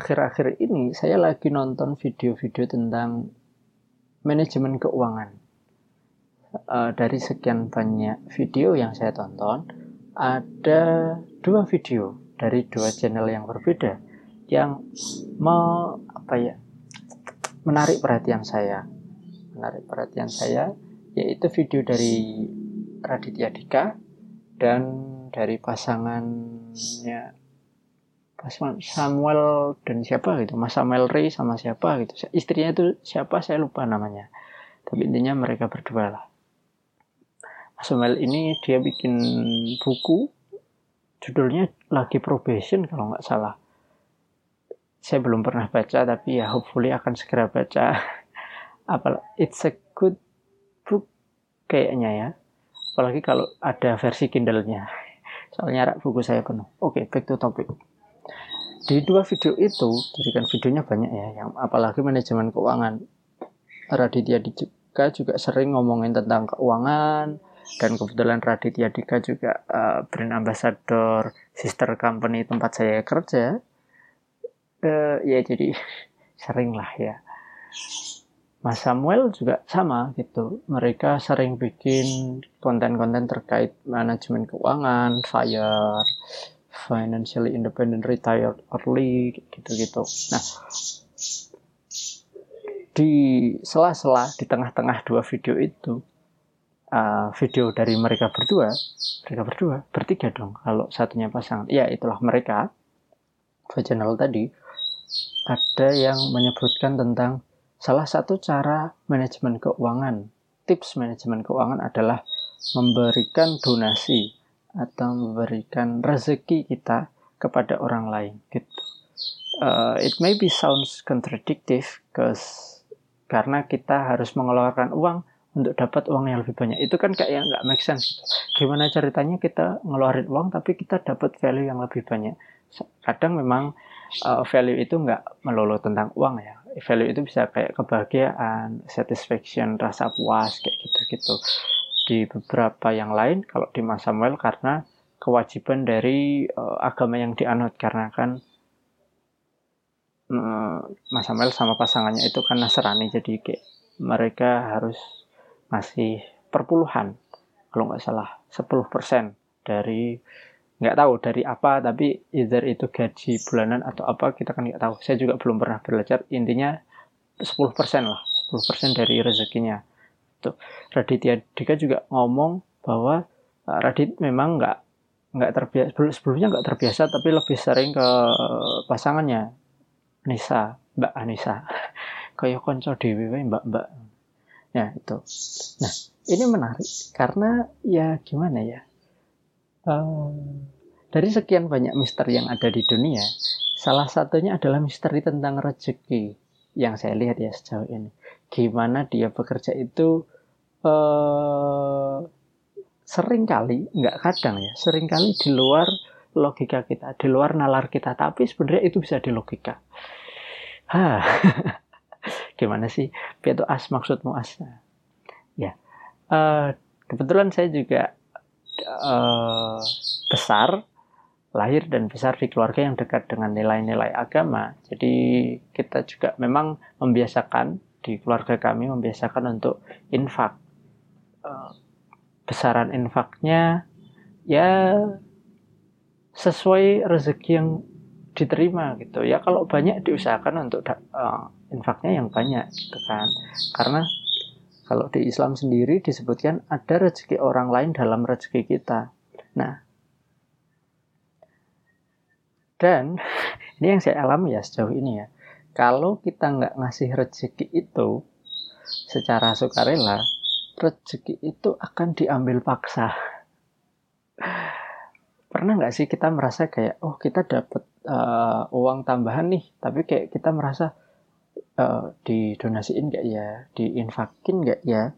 akhir-akhir ini saya lagi nonton video-video tentang manajemen keuangan. Uh, dari sekian banyak video yang saya tonton, ada dua video dari dua channel yang berbeda yang me, apa ya menarik perhatian saya menarik perhatian saya yaitu video dari Raditya Dika dan dari pasangannya pasangan Samuel dan siapa gitu. Mas Samuel Ray sama siapa gitu. Istrinya itu siapa saya lupa namanya. Tapi intinya mereka berdua lah. Mas Samuel ini dia bikin buku. Judulnya lagi probation kalau nggak salah. Saya belum pernah baca tapi ya hopefully akan segera baca. Apa it's a good book kayaknya ya. Apalagi kalau ada versi Kindle-nya. Soalnya rak buku saya penuh. Oke okay, back to topic di dua video itu jadi kan videonya banyak ya yang apalagi manajemen keuangan. Raditya Dika juga sering ngomongin tentang keuangan dan kebetulan Raditya Dika juga uh, brand ambassador sister company tempat saya kerja. Uh, ya jadi sering lah ya. Mas Samuel juga sama gitu. Mereka sering bikin konten-konten terkait manajemen keuangan fire financially independent retired early gitu-gitu. Nah di sela-sela di tengah-tengah dua video itu uh, video dari mereka berdua mereka berdua bertiga dong kalau satunya pasangan. Ya itulah mereka. Channel tadi ada yang menyebutkan tentang salah satu cara manajemen keuangan, tips manajemen keuangan adalah memberikan donasi atau memberikan rezeki kita kepada orang lain gitu. Uh, it may be sounds contradictive because karena kita harus mengeluarkan uang untuk dapat uang yang lebih banyak itu kan kayak nggak make sense gitu. Gimana ceritanya kita ngeluarin uang tapi kita dapat value yang lebih banyak? Kadang memang uh, value itu nggak melulu tentang uang ya value itu bisa kayak kebahagiaan satisfaction rasa puas kayak gitu-gitu di beberapa yang lain kalau di Mas Samuel karena kewajiban dari uh, agama yang dianut. Karena kan uh, Mas Samuel sama pasangannya itu kan Nasrani jadi kayak mereka harus masih perpuluhan kalau nggak salah 10% dari nggak tahu dari apa tapi either itu gaji bulanan atau apa kita kan nggak tahu. Saya juga belum pernah belajar intinya 10% lah 10% dari rezekinya tuh Raditya Dika juga ngomong bahwa uh, Radit memang nggak nggak terbiasa sebelumnya nggak terbiasa tapi lebih sering ke pasangannya Nisa Mbak Anissa. Kayak konco dewi Mbak Mbak. Ya itu. Nah ini menarik karena ya gimana ya? Um, dari sekian banyak misteri yang ada di dunia, salah satunya adalah misteri tentang rezeki yang saya lihat ya sejauh ini. Gimana dia bekerja itu uh, sering kali, nggak kadang ya, sering kali di luar logika kita, di luar nalar kita, tapi sebenarnya itu bisa di logika. Hah, gimana sih? Itu as maksudmu as? Ya, uh, kebetulan saya juga uh, besar lahir dan besar di keluarga yang dekat dengan nilai-nilai agama. Jadi kita juga memang membiasakan di keluarga kami membiasakan untuk infak. Uh, besaran infaknya ya sesuai rezeki yang diterima gitu ya kalau banyak diusahakan untuk uh, infaknya yang banyak gitu kan karena kalau di Islam sendiri disebutkan ada rezeki orang lain dalam rezeki kita. Nah, dan ini yang saya alami ya sejauh ini ya. Kalau kita nggak ngasih rezeki itu secara sukarela, rezeki itu akan diambil paksa. Pernah nggak sih kita merasa kayak, oh kita dapat uh, uang tambahan nih, tapi kayak kita merasa uh, didonasiin nggak ya, diinfakin nggak ya,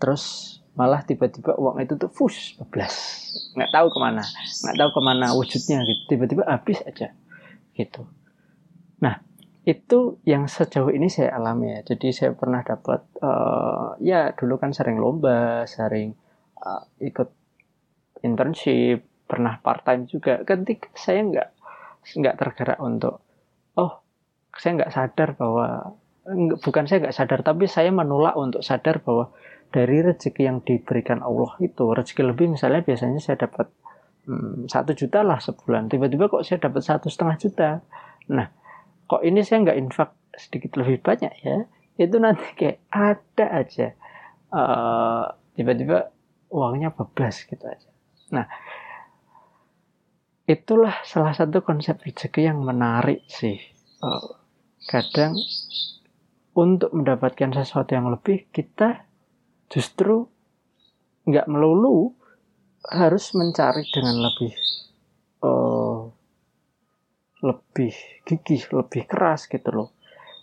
terus malah tiba-tiba uang itu tuh fush bablas nggak tahu ke mana nggak tahu ke mana wujudnya gitu. Tiba-tiba habis aja gitu. Nah itu yang sejauh ini saya alami ya. Jadi saya pernah dapat uh, ya dulu kan sering lomba sering uh, ikut internship pernah part time juga. Ketika saya nggak nggak tergerak untuk oh saya nggak sadar bahwa bukan saya nggak sadar tapi saya menolak untuk sadar bahwa dari rezeki yang diberikan Allah itu rezeki lebih misalnya biasanya saya dapat hmm, satu juta lah sebulan. Tiba-tiba kok saya dapat satu setengah juta. Nah kok ini saya nggak infak sedikit lebih banyak ya? Itu nanti kayak ada aja. Uh, tiba-tiba uangnya bablas gitu aja. Nah itulah salah satu konsep rezeki yang menarik sih. Uh, kadang untuk mendapatkan sesuatu yang lebih kita justru nggak melulu harus mencari dengan lebih lebih gigih, lebih keras gitu loh.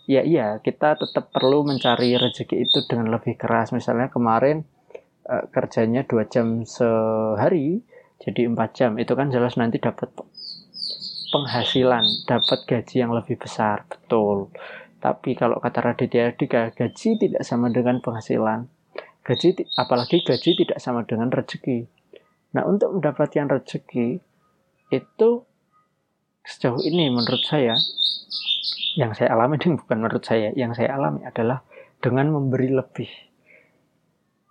Ya iya, kita tetap perlu mencari rezeki itu dengan lebih keras. Misalnya kemarin uh, kerjanya dua jam sehari, jadi empat jam. Itu kan jelas nanti dapat penghasilan, dapat gaji yang lebih besar, betul. Tapi kalau kata Raditya Dika, gaji tidak sama dengan penghasilan. Gaji, apalagi gaji tidak sama dengan rezeki. Nah, untuk mendapatkan rezeki itu sejauh ini menurut saya yang saya alami ini bukan menurut saya, yang saya alami adalah dengan memberi lebih.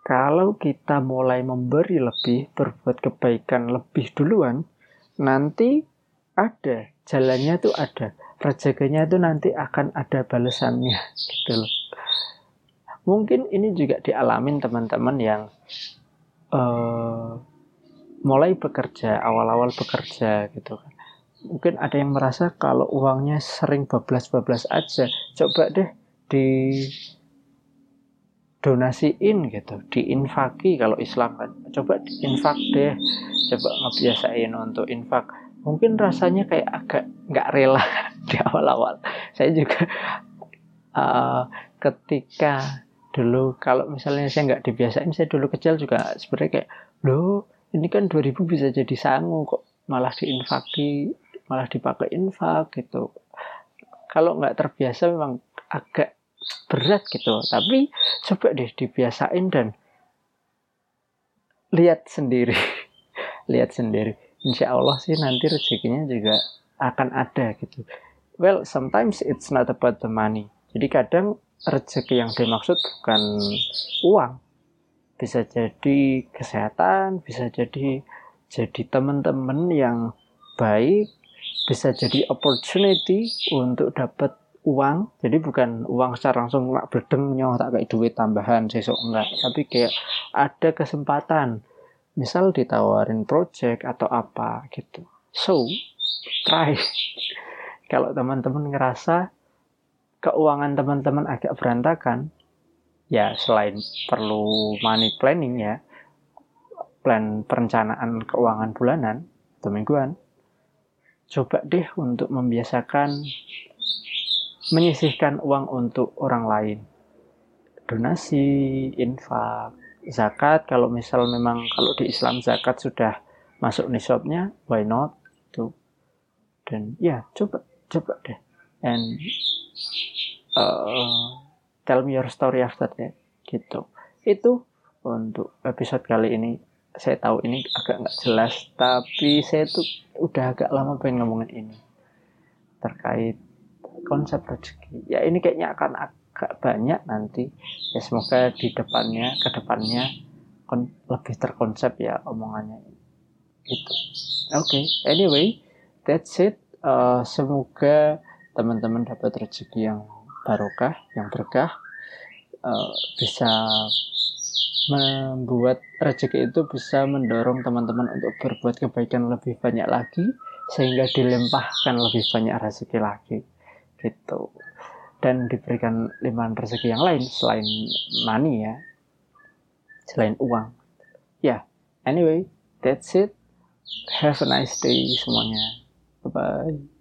Kalau kita mulai memberi lebih, berbuat kebaikan lebih duluan, nanti ada jalannya tuh ada, rezekinya itu nanti akan ada balasannya gitu loh. Mungkin ini juga dialamin teman-teman yang uh, mulai bekerja, awal-awal bekerja gitu kan. Mungkin ada yang merasa kalau uangnya sering bablas-bablas aja, coba deh di donasiin gitu, diinfaki kalau Islam kan. Coba infak deh, coba ngebiasain untuk infak. Mungkin rasanya kayak agak nggak rela di awal-awal. Saya juga uh, ketika dulu kalau misalnya saya nggak dibiasain, saya dulu kecil juga sebenarnya kayak, loh ini kan 2000 bisa jadi sangu kok malah diinfaki malah dipakai infak gitu. Kalau nggak terbiasa memang agak berat gitu. Tapi coba deh dibiasain dan lihat sendiri. Lihat sendiri. Insya Allah sih nanti rezekinya juga akan ada gitu. Well sometimes it's not about the money. Jadi kadang rezeki yang dimaksud bukan uang. Bisa jadi kesehatan, bisa jadi jadi teman-teman yang baik, bisa jadi opportunity untuk dapat uang. Jadi bukan uang secara langsung nggak berdeng nyoh tak kayak duit tambahan sesok enggak, tapi kayak ada kesempatan. Misal ditawarin project atau apa gitu. So, try. Kalau teman-teman ngerasa keuangan teman-teman agak berantakan, ya selain perlu money planning ya plan perencanaan keuangan bulanan atau mingguan coba deh untuk membiasakan menyisihkan uang untuk orang lain. Donasi infak zakat. Kalau misal memang kalau di Islam zakat sudah masuk nisabnya why not? Tuh dan ya coba coba deh. And uh, tell me your story after that. Gitu. Itu untuk episode kali ini saya tahu ini agak nggak jelas tapi saya tuh udah agak lama pengen ngomongin ini terkait konsep rezeki. Ya ini kayaknya akan agak banyak nanti. Ya semoga di depannya ke depannya lebih terkonsep ya omongannya. Gitu. Oke okay. anyway that's it. Uh, semoga teman-teman dapat rezeki yang barokah, yang berkah, uh, bisa membuat rezeki itu bisa mendorong teman-teman untuk berbuat kebaikan lebih banyak lagi sehingga dilempahkan lebih banyak rezeki lagi gitu. Dan diberikan limpahan rezeki yang lain selain money ya selain uang. Ya yeah. anyway that's it. Have a nice day semuanya. Bye bye